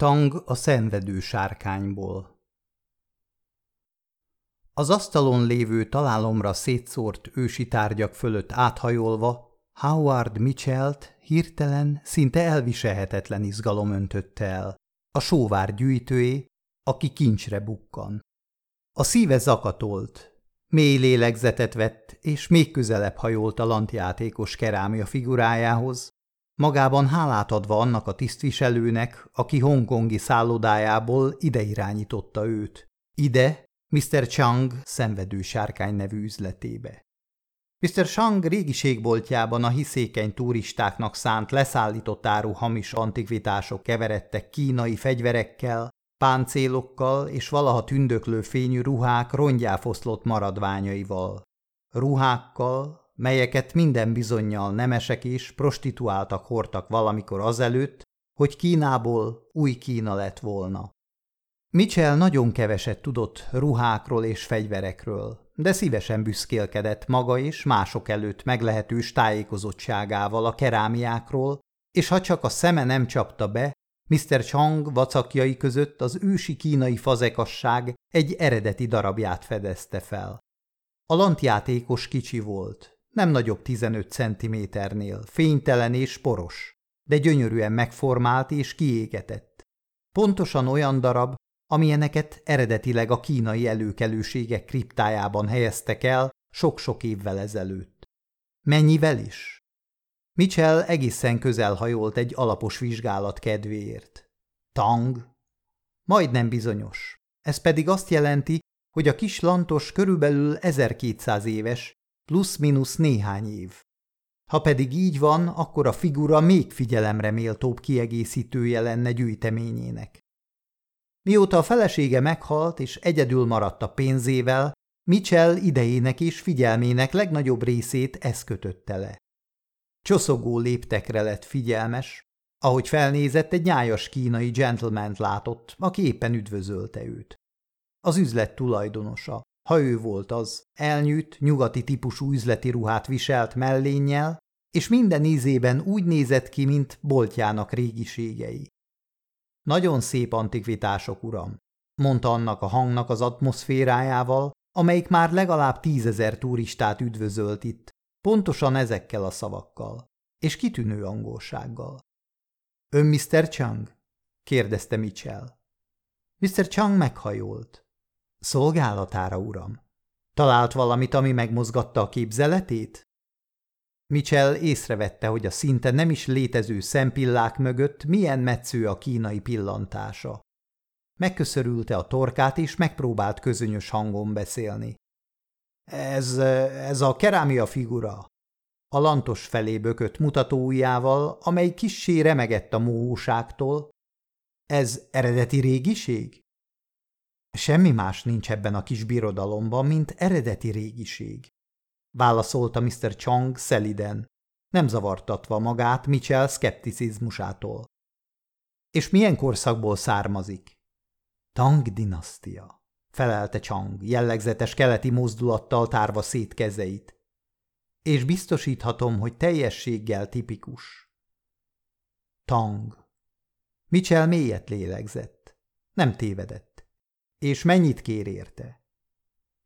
Tang a szenvedő sárkányból Az asztalon lévő találomra szétszórt ősi tárgyak fölött áthajolva, Howard Mitchellt hirtelen, szinte elviselhetetlen izgalom öntötte el. A sóvár gyűjtőé, aki kincsre bukkan. A szíve zakatolt, mély lélegzetet vett, és még közelebb hajolt a lantjátékos kerámia figurájához, magában hálát adva annak a tisztviselőnek, aki hongkongi szállodájából ide irányította őt. Ide, Mr. Chang szenvedő sárkány nevű üzletébe. Mr. Chang régiségboltjában a hiszékeny turistáknak szánt leszállított áru hamis antikvitások keveredtek kínai fegyverekkel, páncélokkal és valaha tündöklő fényű ruhák rongyáfoszlott maradványaival. Ruhákkal, melyeket minden bizonyal nemesek és prostituáltak hordtak valamikor azelőtt, hogy Kínából új Kína lett volna. Mitchell nagyon keveset tudott ruhákról és fegyverekről, de szívesen büszkélkedett maga és mások előtt meglehetős tájékozottságával a kerámiákról, és ha csak a szeme nem csapta be, Mr. Chang vacakjai között az ősi kínai fazekasság egy eredeti darabját fedezte fel. A lantjátékos kicsi volt, nem nagyobb 15 centiméternél, fénytelen és poros, de gyönyörűen megformált és kiégetett. Pontosan olyan darab, amilyeneket eredetileg a kínai előkelőségek kriptájában helyeztek el sok-sok évvel ezelőtt. Mennyivel is? Mitchell egészen közel hajolt egy alapos vizsgálat kedvéért. Tang? Majdnem bizonyos. Ez pedig azt jelenti, hogy a kis lantos körülbelül 1200 éves, plusz-minusz néhány év. Ha pedig így van, akkor a figura még figyelemre méltóbb kiegészítője lenne gyűjteményének. Mióta a felesége meghalt és egyedül maradt a pénzével, Mitchell idejének és figyelmének legnagyobb részét ez kötötte le. Csoszogó léptekre lett figyelmes, ahogy felnézett, egy nyájas kínai gentleman látott, aki éppen üdvözölte őt. Az üzlet tulajdonosa, ha ő volt az, elnyűt, nyugati típusú üzleti ruhát viselt mellénnyel, és minden ízében úgy nézett ki, mint boltjának régiségei. Nagyon szép antikvitások, uram, mondta annak a hangnak az atmoszférájával, amelyik már legalább tízezer turistát üdvözölt itt, pontosan ezekkel a szavakkal, és kitűnő angolsággal. Ön Mr. Chang? kérdezte Mitchell. Mr. Chang meghajolt. Szolgálatára, uram. Talált valamit, ami megmozgatta a képzeletét? Mitchell észrevette, hogy a szinte nem is létező szempillák mögött milyen metsző a kínai pillantása. Megköszörülte a torkát, és megpróbált közönyös hangon beszélni. Ez, ez a kerámia figura. A lantos felé bökött mutatóujjával, amely kissé remegett a móhúságtól. Ez eredeti régiség? Semmi más nincs ebben a kis birodalomban, mint eredeti régiség. Válaszolta Mr. Chong szeliden, nem zavartatva magát Mitchell szkepticizmusától. És milyen korszakból származik? Tang dinasztia, felelte Chang, jellegzetes keleti mozdulattal tárva szét kezeit. És biztosíthatom, hogy teljességgel tipikus. Tang. Mitchell mélyet lélegzett. Nem tévedett. És mennyit kér érte?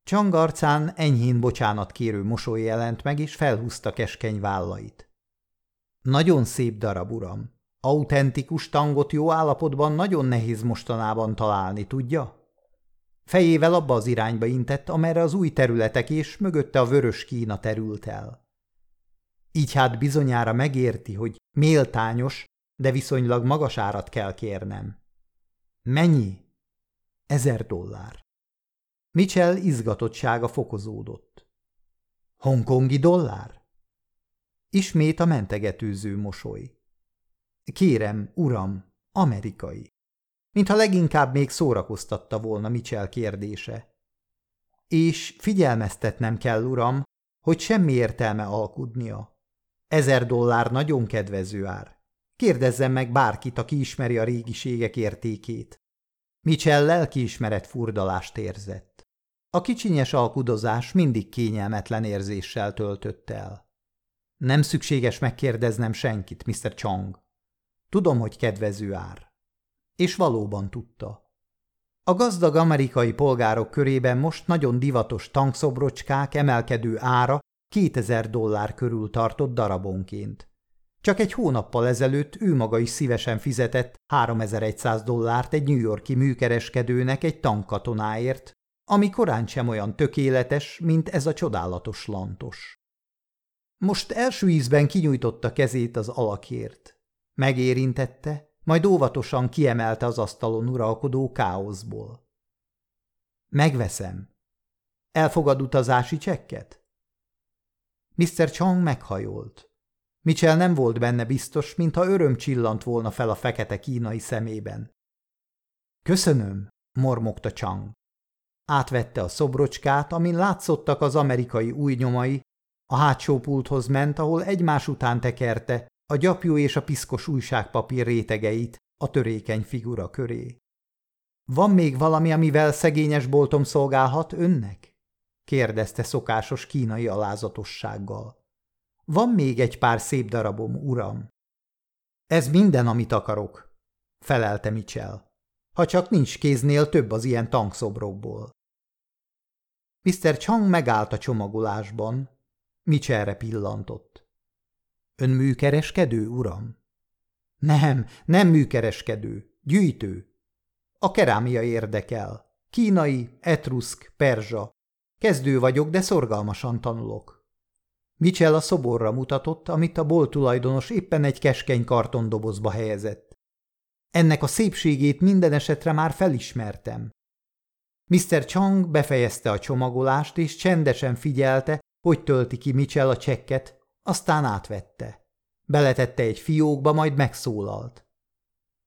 Csang arcán enyhén bocsánat kérő mosoly jelent meg, és felhúzta keskeny vállait. Nagyon szép darab, uram. Autentikus tangot jó állapotban nagyon nehéz mostanában találni, tudja? Fejével abba az irányba intett, amerre az új területek és mögötte a vörös Kína terült el. Így hát bizonyára megérti, hogy méltányos, de viszonylag magas árat kell kérnem. Mennyi? Ezer dollár. Mitchell izgatottsága fokozódott. Hongkongi dollár? Ismét a mentegetőző mosoly. Kérem, uram, amerikai. Mintha leginkább még szórakoztatta volna Mitchell kérdése. És figyelmeztetnem kell, uram, hogy semmi értelme alkudnia. Ezer dollár nagyon kedvező ár. Kérdezzen meg bárkit, aki ismeri a régiségek értékét. Mitchell lelkiismeret furdalást érzett. A kicsinyes alkudozás mindig kényelmetlen érzéssel töltött el. Nem szükséges megkérdeznem senkit, Mr. Chong. Tudom, hogy kedvező ár. És valóban tudta. A gazdag amerikai polgárok körében most nagyon divatos tankszobrocskák emelkedő ára 2000 dollár körül tartott darabonként. Csak egy hónappal ezelőtt ő maga is szívesen fizetett 3100 dollárt egy New Yorki műkereskedőnek egy tankkatonáért, ami korán sem olyan tökéletes, mint ez a csodálatos lantos. Most első ízben kinyújtotta kezét az alakért. Megérintette, majd óvatosan kiemelte az asztalon uralkodó káoszból. Megveszem. Elfogad utazási csekket? Mr. Chang meghajolt. Mitchell nem volt benne biztos, mintha öröm csillant volna fel a fekete kínai szemében. Köszönöm, mormogta Chang. Átvette a szobrocskát, amin látszottak az amerikai új nyomai, a hátsó pulthoz ment, ahol egymás után tekerte a gyapjú és a piszkos újságpapír rétegeit a törékeny figura köré. Van még valami, amivel szegényes boltom szolgálhat önnek? kérdezte szokásos kínai alázatossággal. Van még egy pár szép darabom, uram. Ez minden, amit akarok, felelte Mitchell. Ha csak nincs kéznél több az ilyen tankszobrokból. Mr. Chang megállt a csomagolásban. Mitchellre pillantott. Ön műkereskedő, uram? Nem, nem műkereskedő, gyűjtő. A kerámia érdekel. Kínai, etruszk, perzsa. Kezdő vagyok, de szorgalmasan tanulok. Mitchell a szoborra mutatott, amit a bolt tulajdonos éppen egy keskeny kartondobozba helyezett. Ennek a szépségét minden esetre már felismertem. Mr. Chang befejezte a csomagolást, és csendesen figyelte, hogy tölti ki Mitchell a csekket, aztán átvette. Beletette egy fiókba, majd megszólalt.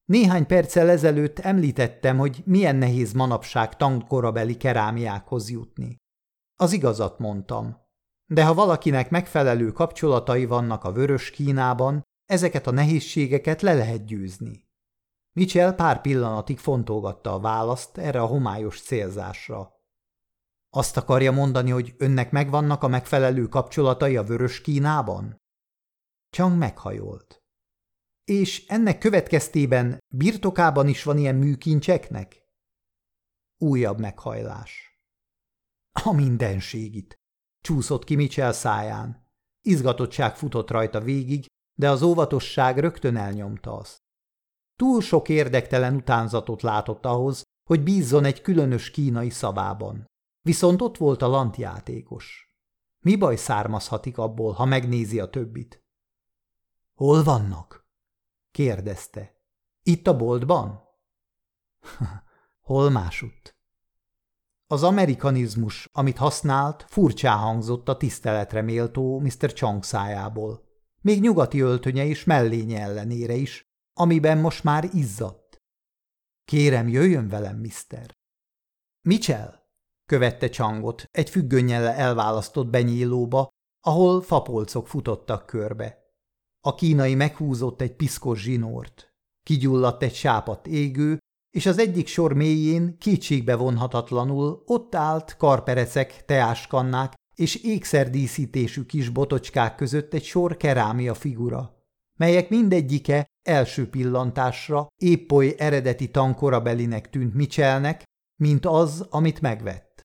Néhány perccel ezelőtt említettem, hogy milyen nehéz manapság tankkorabeli kerámiákhoz jutni. Az igazat mondtam. De ha valakinek megfelelő kapcsolatai vannak a vörös Kínában, ezeket a nehézségeket le lehet győzni. Mitchell pár pillanatig fontolgatta a választ erre a homályos célzásra. Azt akarja mondani, hogy önnek megvannak a megfelelő kapcsolatai a vörös Kínában? Chang meghajolt. És ennek következtében birtokában is van ilyen műkincseknek? Újabb meghajlás. A mindenségit. Csúszott ki Mitchell száján. Izgatottság futott rajta végig, de az óvatosság rögtön elnyomta azt. Túl sok érdektelen utánzatot látott ahhoz, hogy bízzon egy különös kínai szavában. Viszont ott volt a lantjátékos. Mi baj származhatik abból, ha megnézi a többit? Hol vannak? kérdezte. Itt a boltban? Hol másutt? Az amerikanizmus, amit használt, furcsá hangzott a tiszteletre méltó Mr. Chong szájából. Még nyugati öltönye és mellénye ellenére is, amiben most már izzadt. Kérem, jöjjön velem, mister. Mitchell? követte Csangot egy függönnyel elválasztott benyílóba, ahol fapolcok futottak körbe. A kínai meghúzott egy piszkos zsinort. Kigyulladt egy sápat égő, és az egyik sor mélyén kétségbe vonhatatlanul ott állt karperecek, teáskannák és ékszerdíszítésű kis botocskák között egy sor kerámia figura, melyek mindegyike első pillantásra épp oly eredeti tankorabelinek tűnt Michelnek, mint az, amit megvett.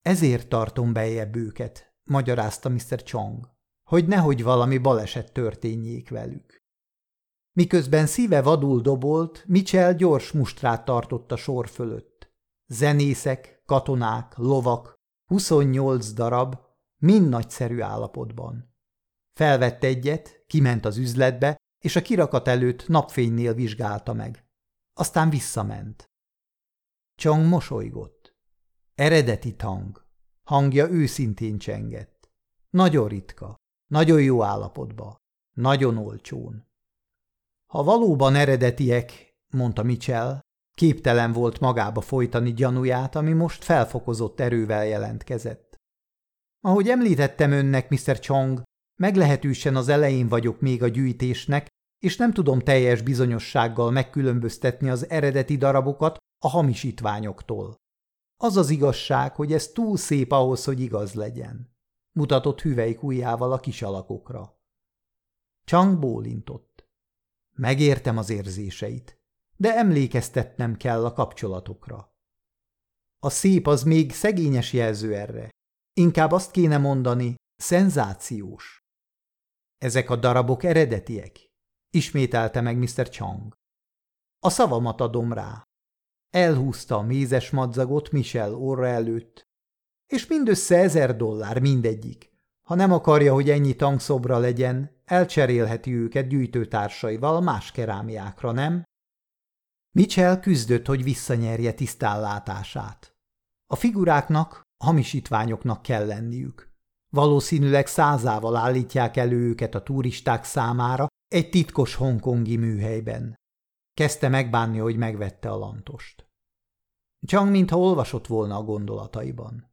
Ezért tartom bejebb őket, magyarázta Mr. Chong, hogy nehogy valami baleset történjék velük. Miközben szíve vadul dobolt, Mitchell gyors mustrát tartott a sor fölött. Zenészek, katonák, lovak, 28 darab, mind nagyszerű állapotban. Felvett egyet, kiment az üzletbe, és a kirakat előtt napfénynél vizsgálta meg. Aztán visszament. Chang mosolygott. Eredeti tang. Hangja őszintén csengett. Nagyon ritka, nagyon jó állapotban, nagyon olcsón. Ha valóban eredetiek, mondta Mitchell, képtelen volt magába folytani gyanúját, ami most felfokozott erővel jelentkezett. Ahogy említettem önnek, Mr. Chong, meglehetősen az elején vagyok még a gyűjtésnek, és nem tudom teljes bizonyossággal megkülönböztetni az eredeti darabokat a hamisítványoktól. Az az igazság, hogy ez túl szép ahhoz, hogy igaz legyen. Mutatott hüvelyk ujjával a kis alakokra. Chang bólintott. Megértem az érzéseit. de emlékeztetnem kell a kapcsolatokra. A szép az még szegényes jelző erre. Inkább azt kéne mondani, szenzációs. Ezek a darabok eredetiek, ismételte meg Mr. Chang. A szavamat adom rá. Elhúzta a mézes madzagot Michel orra előtt, és mindössze ezer dollár mindegyik. Ha nem akarja, hogy ennyi tangszobra legyen, elcserélheti őket gyűjtőtársaival más kerámiákra, nem? Mitchell küzdött, hogy visszanyerje tisztánlátását. A figuráknak, hamisítványoknak kell lenniük. Valószínűleg százával állítják elő őket a turisták számára egy titkos hongkongi műhelyben. Kezdte megbánni, hogy megvette a lantost. Csang mintha olvasott volna a gondolataiban.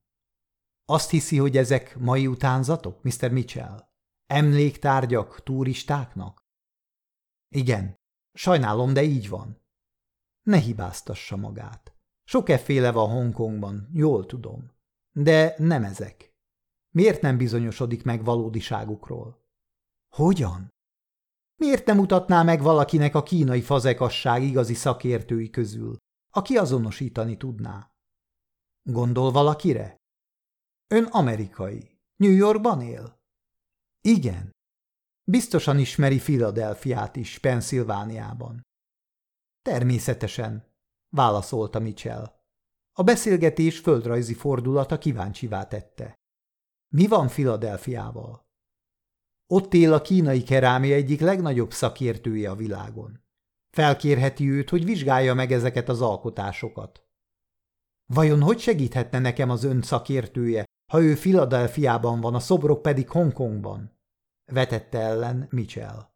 Azt hiszi, hogy ezek mai utánzatok, Mr. Mitchell? Emléktárgyak turistáknak? Igen, sajnálom, de így van. Ne hibáztassa magát. Sok efféle van Hongkongban, jól tudom. De nem ezek. Miért nem bizonyosodik meg valódiságukról? Hogyan? Miért nem mutatná meg valakinek a kínai fazekasság igazi szakértői közül, aki azonosítani tudná? Gondol valakire? Ön amerikai. New Yorkban él? Igen. Biztosan ismeri Filadelfiát is, Pennsylvániában. Természetesen, válaszolta Mitchell. A beszélgetés földrajzi fordulata kíváncsivá tette. Mi van Filadelfiával? Ott él a kínai kerámia egyik legnagyobb szakértője a világon. Felkérheti őt, hogy vizsgálja meg ezeket az alkotásokat. Vajon hogy segíthetne nekem az ön szakértője, ha ő Filadelfiában van, a szobrok pedig Hongkongban? Vetette ellen Mitchell.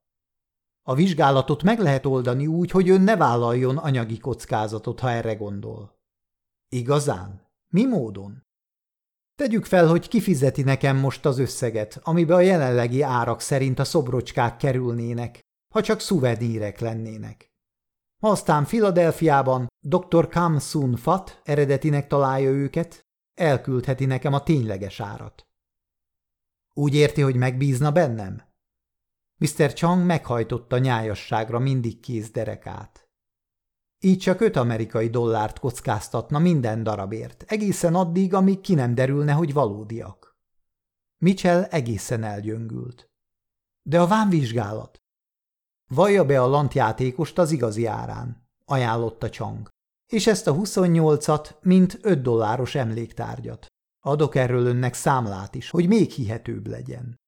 A vizsgálatot meg lehet oldani úgy, hogy ön ne vállaljon anyagi kockázatot, ha erre gondol. Igazán? Mi módon? Tegyük fel, hogy kifizeti nekem most az összeget, amibe a jelenlegi árak szerint a szobrocskák kerülnének, ha csak szuvenírek lennének. Aztán Filadelfiában dr. Kam Sun Fat eredetinek találja őket, elküldheti nekem a tényleges árat. Úgy érti, hogy megbízna bennem? Mr. Chang meghajtotta nyájasságra mindig kéz derekát. Így csak öt amerikai dollárt kockáztatna minden darabért, egészen addig, amíg ki nem derülne, hogy valódiak. Mitchell egészen elgyöngült. De a vámvizsgálat? Vallja be a lantjátékost az igazi árán, ajánlotta Chang. És ezt a 28-at, mint 5 dolláros emléktárgyat. Adok erről önnek számlát is, hogy még hihetőbb legyen.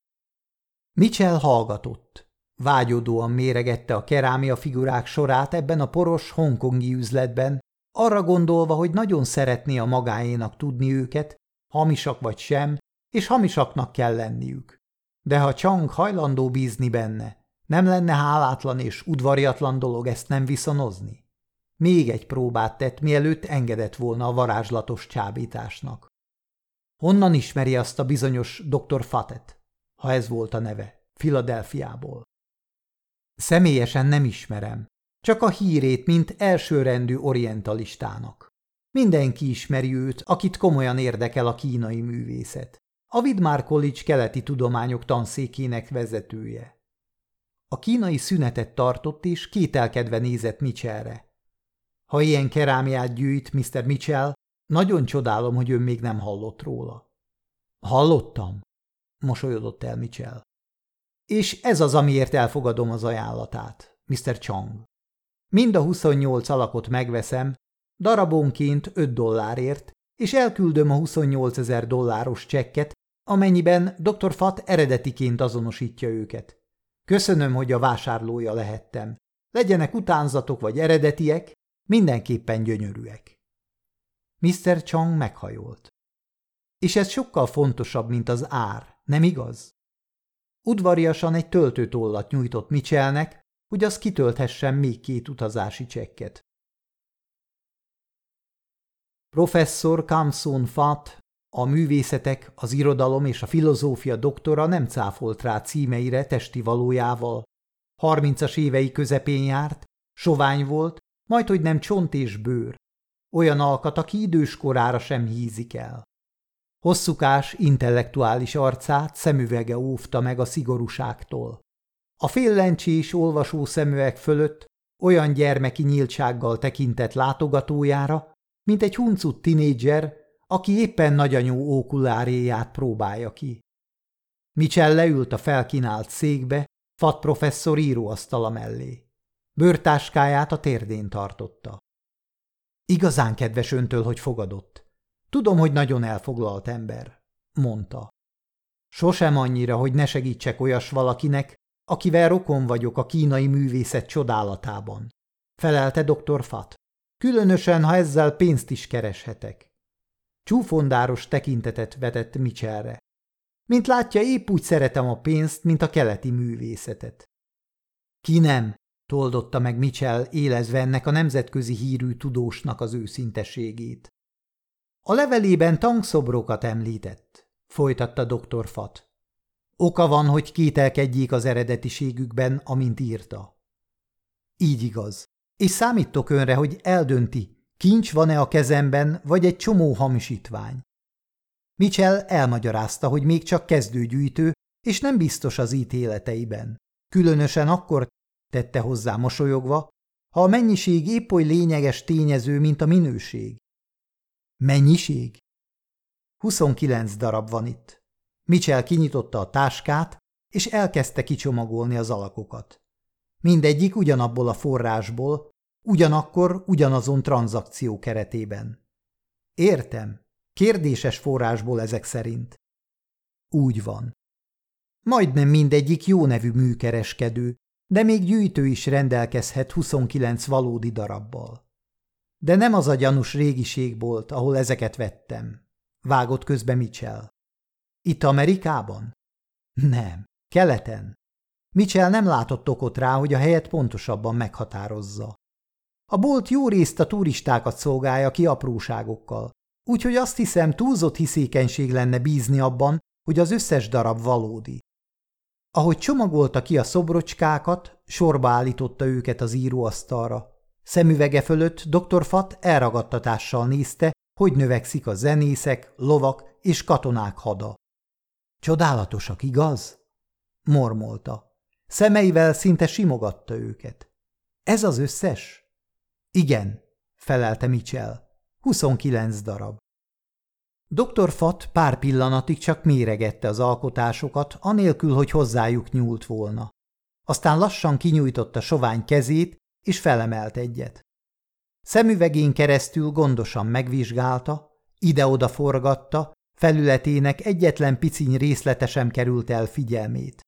Mitchell hallgatott. Vágyódóan méregette a kerámia figurák sorát ebben a poros hongkongi üzletben, arra gondolva, hogy nagyon szeretné a magáénak tudni őket, hamisak vagy sem, és hamisaknak kell lenniük. De ha Chang hajlandó bízni benne, nem lenne hálátlan és udvariatlan dolog ezt nem viszonozni? Még egy próbát tett, mielőtt engedett volna a varázslatos csábításnak. Honnan ismeri azt a bizonyos dr. Fatet? ha ez volt a neve, Filadelfiából. Személyesen nem ismerem, csak a hírét, mint elsőrendű orientalistának. Mindenki ismeri őt, akit komolyan érdekel a kínai művészet. A Vidmar College keleti tudományok tanszékének vezetője. A kínai szünetet tartott és kételkedve nézett Mitchellre. Ha ilyen kerámiát gyűjt Mr. Mitchell, nagyon csodálom, hogy ön még nem hallott róla. Hallottam, mosolyodott el Mitchell. És ez az, amiért elfogadom az ajánlatát, Mr. Chong. Mind a 28 alakot megveszem, darabonként 5 dollárért, és elküldöm a 28 ezer dolláros csekket, amennyiben Dr. Fat eredetiként azonosítja őket. Köszönöm, hogy a vásárlója lehettem. Legyenek utánzatok vagy eredetiek, mindenképpen gyönyörűek. Mr. Chong meghajolt. És ez sokkal fontosabb, mint az ár, nem igaz? Udvariasan egy töltőtollat nyújtott Mitchellnek, hogy az kitölthessen még két utazási csekket. Professzor Kamson Fat, a művészetek, az irodalom és a filozófia doktora nem cáfolt rá címeire testi valójával. Harmincas évei közepén járt, sovány volt, majd hogy nem csont és bőr. Olyan alkat, aki időskorára sem hízik el. Hosszúkás, intellektuális arcát szemüvege óvta meg a szigorúságtól. A féllencsés olvasó szemüveg fölött olyan gyermeki nyíltsággal tekintett látogatójára, mint egy huncut tinédzser, aki éppen nagyanyú ókuláréját próbálja ki. Mitchell leült a felkínált székbe, Fat professzor íróasztala mellé. Bőrtáskáját a térdén tartotta. Igazán kedves öntől, hogy fogadott. Tudom, hogy nagyon elfoglalt ember, mondta. Sosem annyira, hogy ne segítsek olyas valakinek, akivel rokon vagyok a kínai művészet csodálatában, felelte dr. Fat. Különösen, ha ezzel pénzt is kereshetek. Csúfondáros tekintetet vetett Mitchellre. Mint látja, épp úgy szeretem a pénzt, mint a keleti művészetet. Ki nem, toldotta meg Mitchell élezve ennek a nemzetközi hírű tudósnak az őszinteségét. A levelében tangszobrokat említett, folytatta dr. Fat. Oka van, hogy kételkedjék az eredetiségükben, amint írta. Így igaz. És számítok önre, hogy eldönti, kincs van-e a kezemben, vagy egy csomó hamisítvány. Mitchell elmagyarázta, hogy még csak kezdőgyűjtő, és nem biztos az ítéleteiben. Különösen akkor tette hozzá mosolyogva, ha a mennyiség épp oly lényeges tényező, mint a minőség. Mennyiség? 29 darab van itt. Mitchell kinyitotta a táskát, és elkezdte kicsomagolni az alakokat. Mindegyik ugyanabból a forrásból, ugyanakkor ugyanazon tranzakció keretében. Értem. Kérdéses forrásból ezek szerint. Úgy van. Majdnem mindegyik jó nevű műkereskedő, de még gyűjtő is rendelkezhet 29 valódi darabbal. De nem az a gyanús régiség volt, ahol ezeket vettem. Vágott közbe Mitchell. Itt Amerikában? Nem, keleten. Mitchell nem látott okot rá, hogy a helyet pontosabban meghatározza. A bolt jó részt a turistákat szolgálja ki apróságokkal, úgyhogy azt hiszem túlzott hiszékenység lenne bízni abban, hogy az összes darab valódi. Ahogy csomagolta ki a szobrocskákat, sorba állította őket az íróasztalra. Szemüvege fölött dr. Fat elragadtatással nézte, hogy növekszik a zenészek, lovak és katonák hada. Csodálatosak, igaz? mormolta. Szemeivel szinte simogatta őket. Ez az összes? Igen, felelte Mitchell. 29 darab. Dr. Fat pár pillanatig csak méregette az alkotásokat, anélkül, hogy hozzájuk nyúlt volna. Aztán lassan kinyújtotta sovány kezét, és felemelt egyet. Szemüvegén keresztül gondosan megvizsgálta, ide-oda forgatta, Felületének egyetlen piciny részlete sem került el figyelmét.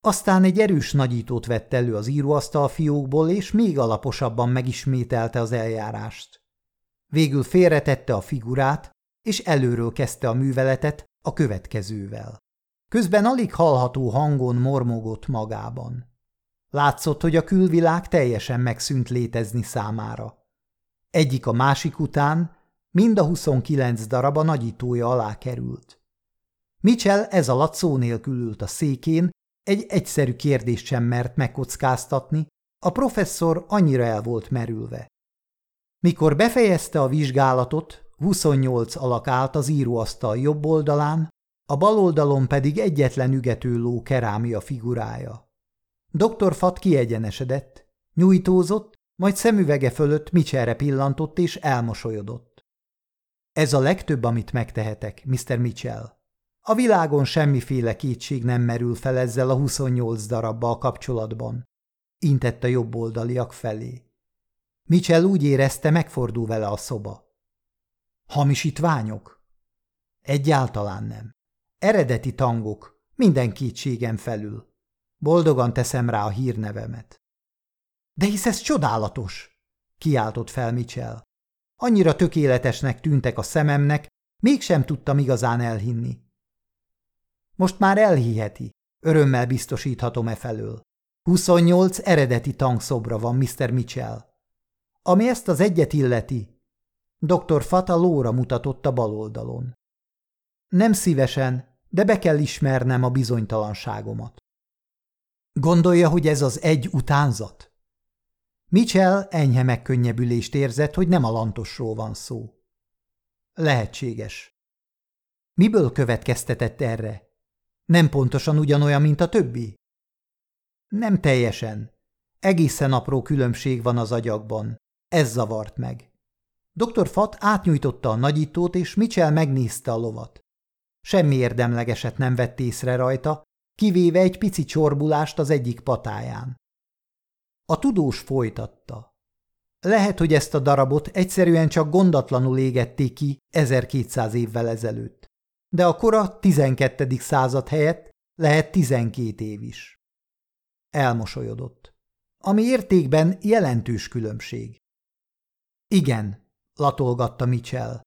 Aztán egy erős nagyítót vett elő az íróasztal fiókból, és még alaposabban megismételte az eljárást. Végül félretette a figurát, és előről kezdte a műveletet a következővel. Közben alig hallható hangon mormogott magában. Látszott, hogy a külvilág teljesen megszűnt létezni számára. Egyik a másik után Mind a 29 darab a nagyítója alá került. Mitchell ez alatt szó nélkül ült a székén, egy egyszerű kérdést sem mert megkockáztatni, a professzor annyira el volt merülve. Mikor befejezte a vizsgálatot, 28 alak állt az íróasztal jobb oldalán, a bal oldalon pedig egyetlen ügető ló kerámia figurája. Dr. Fat kiegyenesedett, nyújtózott, majd szemüvege fölött Mitchellre pillantott és elmosolyodott. Ez a legtöbb, amit megtehetek, Mr. Mitchell. A világon semmiféle kétség nem merül fel ezzel a 28 darabbal kapcsolatban. Intett a jobb oldaliak felé. Mitchell úgy érezte, megfordul vele a szoba. Hamisítványok? Egyáltalán nem. Eredeti tangok, minden kétségem felül. Boldogan teszem rá a hírnevemet. De hisz ez csodálatos, kiáltott fel Mitchell. Annyira tökéletesnek tűntek a szememnek, mégsem tudtam igazán elhinni. Most már elhiheti, örömmel biztosíthatom e felől. 28 eredeti tangszobra van, Mr. Mitchell. Ami ezt az egyet illeti, dr. Fata lóra mutatott a bal oldalon. Nem szívesen, de be kell ismernem a bizonytalanságomat. Gondolja, hogy ez az egy utánzat? Mitchell enyhe megkönnyebbülést érzett, hogy nem a lantosról van szó. Lehetséges. Miből következtetett erre? Nem pontosan ugyanolyan, mint a többi? Nem teljesen. Egészen apró különbség van az agyakban. Ez zavart meg. Dr. Fat átnyújtotta a nagyítót, és Mitchell megnézte a lovat. Semmi érdemlegeset nem vett észre rajta, kivéve egy pici csorbulást az egyik patáján. A tudós folytatta. Lehet, hogy ezt a darabot egyszerűen csak gondatlanul égették ki 1200 évvel ezelőtt. De a kora 12. század helyett lehet 12 év is. Elmosolyodott. Ami értékben jelentős különbség. Igen, latolgatta Mitchell.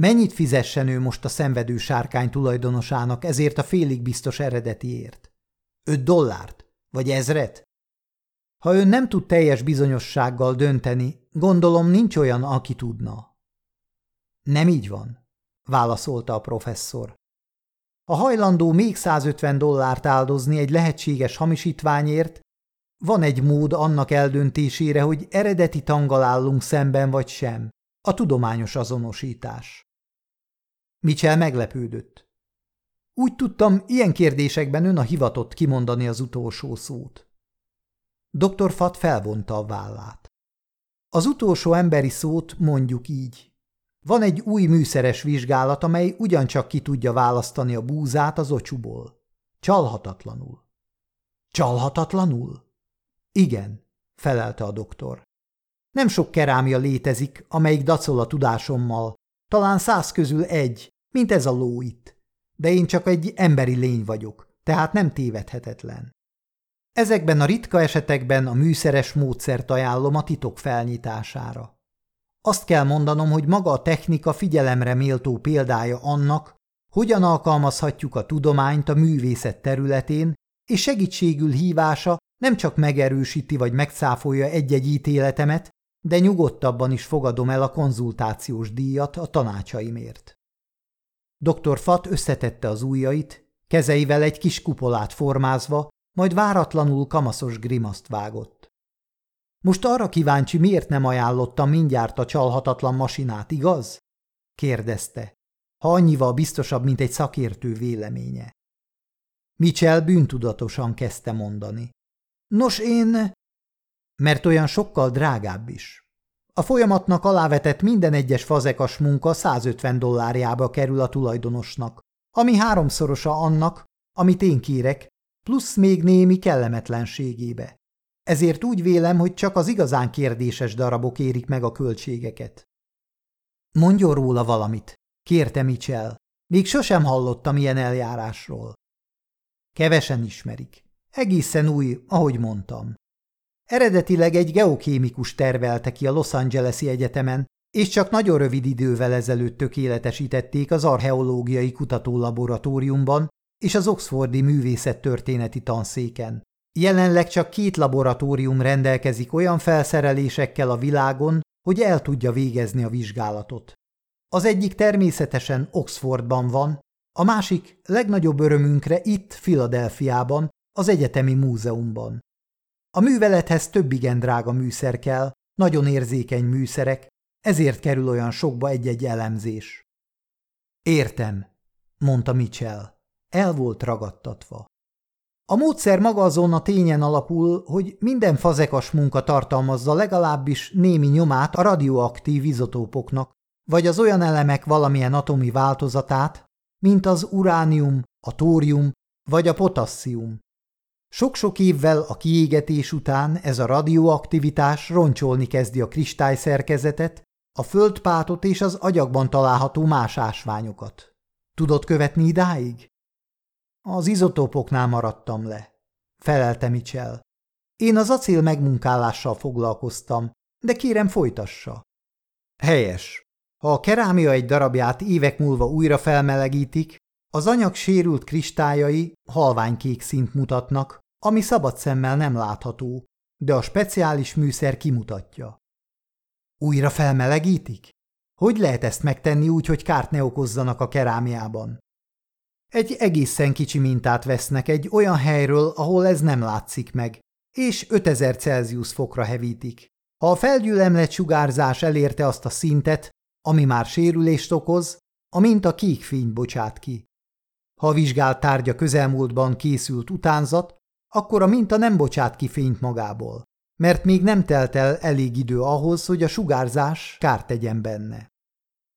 Mennyit fizessen ő most a szenvedő sárkány tulajdonosának ezért a félig biztos eredetiért? Öt dollárt? Vagy ezret? Ha ön nem tud teljes bizonyossággal dönteni, gondolom nincs olyan, aki tudna. Nem így van, válaszolta a professzor. A hajlandó még 150 dollárt áldozni egy lehetséges hamisítványért, van egy mód annak eldöntésére, hogy eredeti tanggal állunk szemben vagy sem, a tudományos azonosítás. Mitchell meglepődött. Úgy tudtam, ilyen kérdésekben ön a hivatott kimondani az utolsó szót. Dr. Fat felvonta a vállát. Az utolsó emberi szót mondjuk így. Van egy új műszeres vizsgálat, amely ugyancsak ki tudja választani a búzát az ocsuból. Csalhatatlanul. Csalhatatlanul? Igen, felelte a doktor. Nem sok kerámia létezik, amelyik dacol a tudásommal. Talán száz közül egy, mint ez a ló itt. De én csak egy emberi lény vagyok, tehát nem tévedhetetlen. Ezekben a ritka esetekben a műszeres módszert ajánlom a titok felnyitására. Azt kell mondanom, hogy maga a technika figyelemre méltó példája annak, hogyan alkalmazhatjuk a tudományt a művészet területén, és segítségül hívása nem csak megerősíti vagy megcáfolja egy-egy ítéletemet, de nyugodtabban is fogadom el a konzultációs díjat a tanácsaimért. Dr. Fat összetette az ujjait, kezeivel egy kis kupolát formázva, majd váratlanul kamaszos grimaszt vágott. Most arra kíváncsi, miért nem ajánlottam mindjárt a csalhatatlan masinát, igaz? kérdezte, ha annyival biztosabb, mint egy szakértő véleménye. Mitchell bűntudatosan kezdte mondani. Nos, én... Mert olyan sokkal drágább is. A folyamatnak alávetett minden egyes fazekas munka 150 dollárjába kerül a tulajdonosnak, ami háromszorosa annak, amit én kérek, plusz még némi kellemetlenségébe. Ezért úgy vélem, hogy csak az igazán kérdéses darabok érik meg a költségeket. Mondjon róla valamit, kérte Mitchell. Még sosem hallottam ilyen eljárásról. Kevesen ismerik. Egészen új, ahogy mondtam. Eredetileg egy geokémikus tervelte ki a Los Angeles-i egyetemen, és csak nagyon rövid idővel ezelőtt tökéletesítették az archeológiai kutatólaboratóriumban és az Oxfordi művészettörténeti tanszéken. Jelenleg csak két laboratórium rendelkezik olyan felszerelésekkel a világon, hogy el tudja végezni a vizsgálatot. Az egyik természetesen Oxfordban van, a másik legnagyobb örömünkre itt, Filadelfiában, az Egyetemi Múzeumban. A művelethez több igen drága műszer kell, nagyon érzékeny műszerek, ezért kerül olyan sokba egy-egy elemzés. Értem, mondta Mitchell. El volt ragadtatva. A módszer maga azon a tényen alapul, hogy minden fazekas munka tartalmazza legalábbis némi nyomát a radioaktív izotópoknak, vagy az olyan elemek valamilyen atomi változatát, mint az uránium, a tórium vagy a potasszium. Sok-sok évvel a kiégetés után ez a radioaktivitás roncsolni kezdi a kristályszerkezetet, a földpátot és az agyagban található más ásványokat. Tudod követni idáig? Az izotópoknál maradtam le, felelte Mitchell. Én az acél megmunkálással foglalkoztam, de kérem folytassa. Helyes. Ha a kerámia egy darabját évek múlva újra felmelegítik, az anyag sérült kristályai halványkék szint mutatnak, ami szabad szemmel nem látható, de a speciális műszer kimutatja. Újra felmelegítik? Hogy lehet ezt megtenni úgy, hogy kárt ne okozzanak a kerámiában? Egy egészen kicsi mintát vesznek egy olyan helyről, ahol ez nem látszik meg, és 5000 Celsius fokra hevítik. Ha a felgyülemlet sugárzás elérte azt a szintet, ami már sérülést okoz, a minta kék fényt bocsát ki. Ha a vizsgált tárgya közelmúltban készült utánzat, akkor a minta nem bocsát ki fényt magából. mert még nem telt el elég idő ahhoz, hogy a sugárzás kárt tegyen benne.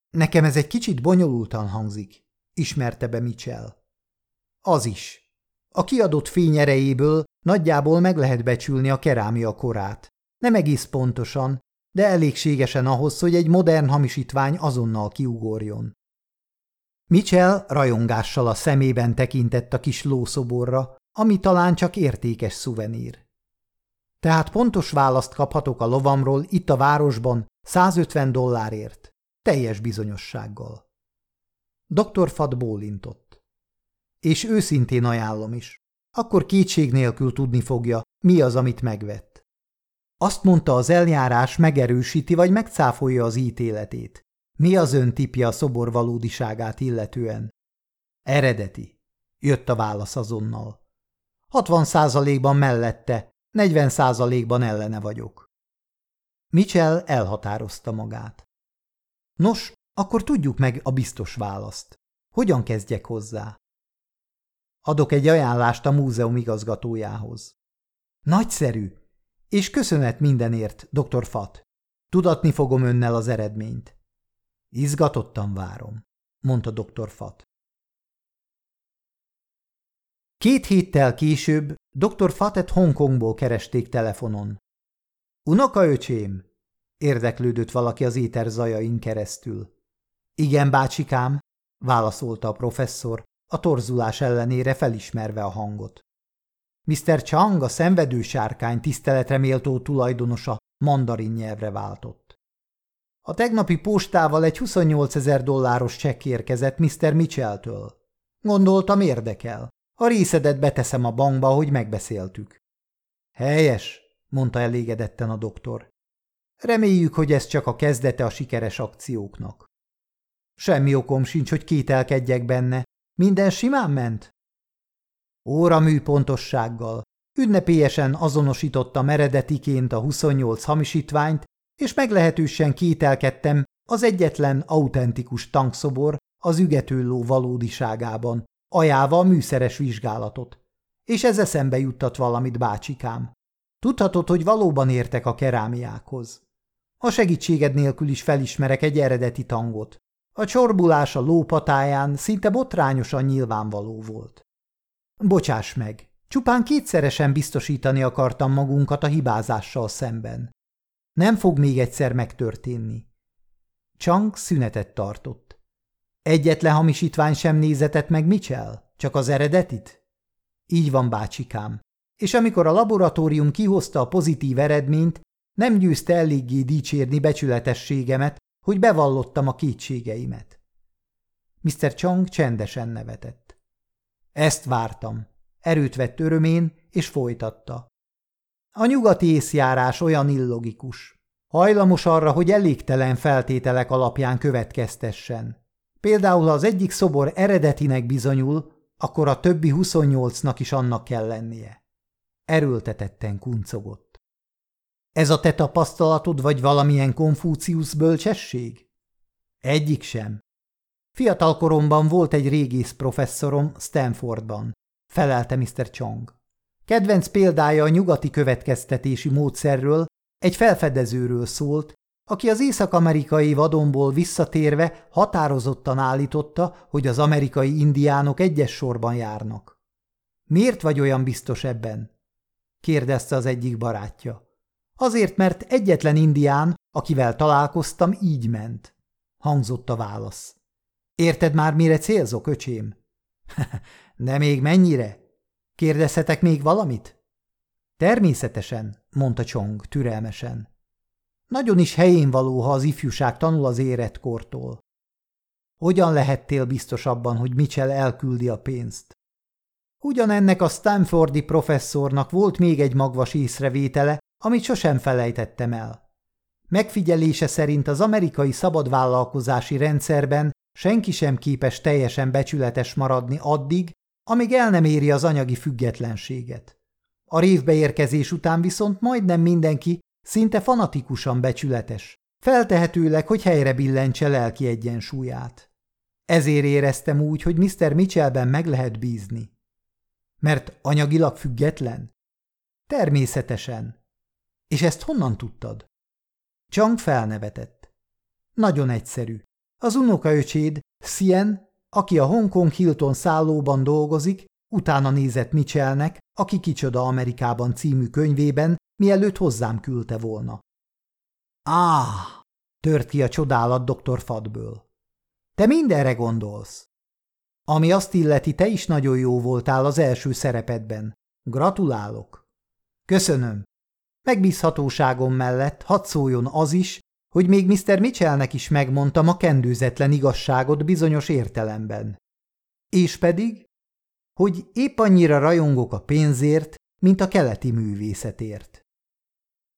Nekem ez egy kicsit bonyolultan hangzik, ismerte be Mitchell. Az is. A kiadott fény erejéből nagyjából meg lehet becsülni a kerámia korát. Nem egész pontosan, de elégségesen ahhoz, hogy egy modern hamisítvány azonnal kiugorjon. Mitchell rajongással a szemében tekintett a kis lószoborra, ami talán csak értékes szuvenír. Tehát pontos választ kaphatok a lovamról itt a városban 150 dollárért, teljes bizonyossággal. Dr. Fad bólintott. És őszintén ajánlom is. Akkor kétség nélkül tudni fogja, mi az, amit megvett. Azt mondta, az eljárás megerősíti vagy megcáfolja az ítéletét. Mi az ön tipja a szobor valódiságát illetően? Eredeti. Jött a válasz azonnal. 60 százalékban mellette, 40 százalékban ellene vagyok. Mitchell elhatározta magát. Nos, akkor tudjuk meg a biztos választ. Hogyan kezdjek hozzá? Adok egy ajánlást a múzeum igazgatójához. Nagyszerű, és köszönet mindenért, dr. Fat. Tudatni fogom önnel az eredményt. Izgatottan várom, mondta dr. Fat. Két héttel később dr. Fatet Hongkongból keresték telefonon. Unokaöcsém, érdeklődött valaki az éter zajain keresztül. Igen, bácsikám, válaszolta a professzor, a torzulás ellenére felismerve a hangot. Mr. Chang, a szenvedő sárkány tiszteletre méltó tulajdonosa mandarin nyelvre váltott. A tegnapi postával egy 28 ezer dolláros csekk érkezett Mr. Mitchelltől. Gondoltam érdekel. A részedet beteszem a bankba, hogy megbeszéltük. Helyes, mondta elégedetten a doktor. Reméljük, hogy ez csak a kezdete a sikeres akcióknak. Semmi okom sincs, hogy kételkedjek benne. Minden simán ment? Óramű pontossággal. Ünnepélyesen azonosítottam eredetiként a 28 hamisítványt, és meglehetősen kételkedtem az egyetlen autentikus tankszobor az ügető ló valódiságában, ajánlva a műszeres vizsgálatot. És ez eszembe juttat valamit, bácsikám. Tudhatod, hogy valóban értek a kerámiákhoz. A segítséged nélkül is felismerek egy eredeti tangot. A csorbulás a lópatáján szinte botrányosan nyilvánvaló volt. Bocsáss meg, csupán kétszeresen biztosítani akartam magunkat a hibázással szemben. Nem fog még egyszer megtörténni. Chang szünetet tartott. Egyetlen hamisítvány sem nézetett meg Mitchell? Csak az eredetit? Így van, bácsikám. És amikor a laboratórium kihozta a pozitív eredményt, nem győzte eléggé dicsérni becsületességemet, hogy bevallottam a kétségeimet. Mr. Chang csendesen nevetett. Ezt vártam. Erőt vett örömén, és folytatta. A nyugati észjárás olyan illogikus. Hajlamos arra, hogy elégtelen feltételek alapján következtessen. Például, ha az egyik szobor eredetinek bizonyul, akkor a többi 28-nak is annak kell lennie. Erőltetetten kuncogott. Ez a te tapasztalatod, vagy valamilyen Konfúciusz bölcsesség? Egyik sem. Fiatal koromban volt egy régész professzorom Stanfordban, felelte Mr. Chong. Kedvenc példája a nyugati következtetési módszerről egy felfedezőről szólt, aki az észak-amerikai vadonból visszatérve határozottan állította, hogy az amerikai indiánok egyes sorban járnak. Miért vagy olyan biztos ebben? kérdezte az egyik barátja. Azért, mert egyetlen indián, akivel találkoztam, így ment. Hangzott a válasz. Érted már, mire célzok, öcsém? De még mennyire? Kérdezhetek még valamit? Természetesen, mondta Csong türelmesen. Nagyon is helyén való, ha az ifjúság tanul az éretkortól. Hogyan lehettél biztos abban, hogy Mitchell elküldi a pénzt? Ugyanennek a Stanfordi professzornak volt még egy magvas észrevétele, amit sosem felejtettem el. Megfigyelése szerint az amerikai szabadvállalkozási rendszerben senki sem képes teljesen becsületes maradni addig, amíg el nem éri az anyagi függetlenséget. A révbeérkezés után viszont majdnem mindenki szinte fanatikusan becsületes, feltehetőleg, hogy helyre billentse lelki egyensúlyát. Ezért éreztem úgy, hogy Mr. Mitchellben meg lehet bízni. Mert anyagilag független? Természetesen. És ezt honnan tudtad? Chang felnevetett. Nagyon egyszerű. Az unokaöcséd, Sien, aki a Hongkong Hilton szállóban dolgozik, utána nézett Mitchellnek, aki Kicsoda Amerikában című könyvében, mielőtt hozzám küldte volna. Áh! tört ki a csodálat dr. Fadből. Te mindenre gondolsz. Ami azt illeti, te is nagyon jó voltál az első szerepedben. Gratulálok. Köszönöm. Megbízhatóságom mellett hadd szóljon az is, hogy még Mr. Mitchellnek is megmondtam a kendőzetlen igazságot bizonyos értelemben. És pedig, hogy épp annyira rajongok a pénzért, mint a keleti művészetért.